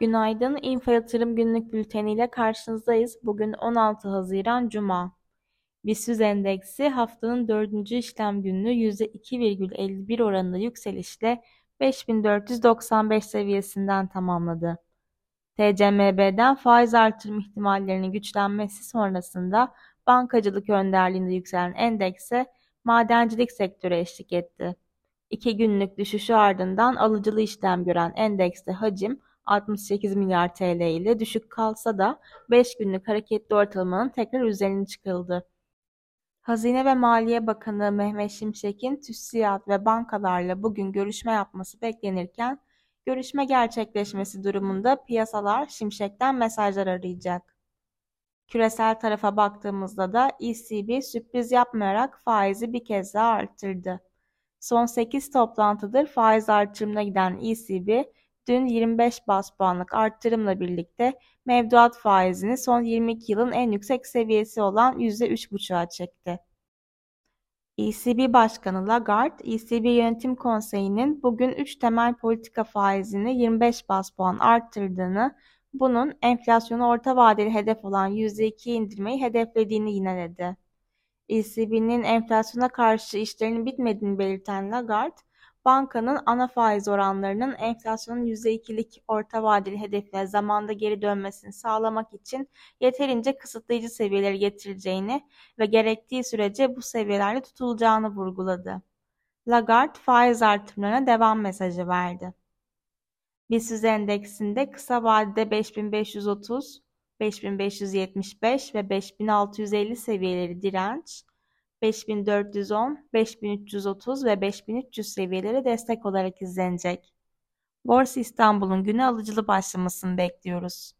Günaydın, İnfa Yatırım Günlük Bülteni ile karşınızdayız. Bugün 16 Haziran Cuma. BIST endeksi haftanın dördüncü işlem gününü %2,51 oranında yükselişle 5495 seviyesinden tamamladı. TCMB'den faiz artırım ihtimallerinin güçlenmesi sonrasında bankacılık önderliğinde yükselen endekse madencilik sektörü eşlik etti. İki günlük düşüşü ardından alıcılı işlem gören endekste hacim 68 milyar TL ile düşük kalsa da 5 günlük hareketli ortalamanın tekrar üzerine çıkıldı. Hazine ve Maliye Bakanı Mehmet Şimşek'in TÜSİAD ve bankalarla bugün görüşme yapması beklenirken, görüşme gerçekleşmesi durumunda piyasalar Şimşek'ten mesajlar arayacak. Küresel tarafa baktığımızda da ECB sürpriz yapmayarak faizi bir kez daha arttırdı. Son 8 toplantıdır faiz artırımına giden ECB, dün 25 bas puanlık arttırımla birlikte mevduat faizini son 22 yılın en yüksek seviyesi olan %3,5'a çekti. ECB Başkanı Lagarde, ECB Yönetim Konseyi'nin bugün 3 temel politika faizini 25 bas puan arttırdığını, bunun enflasyonu orta vadeli hedef olan %2'ye indirmeyi hedeflediğini yineledi. ECB'nin enflasyona karşı işlerinin bitmediğini belirten Lagarde, bankanın ana faiz oranlarının enflasyonun %2'lik orta vadeli hedefine zamanda geri dönmesini sağlamak için yeterince kısıtlayıcı seviyeleri getireceğini ve gerektiği sürece bu seviyelerde tutulacağını vurguladı. Lagarde faiz artırımlarına devam mesajı verdi. BIST endeksinde kısa vadede 5530, 5575 ve 5650 seviyeleri direnç, 5410, 5330 ve 5300 seviyeleri destek olarak izlenecek. Borsa İstanbul'un güne alıcılı başlamasını bekliyoruz.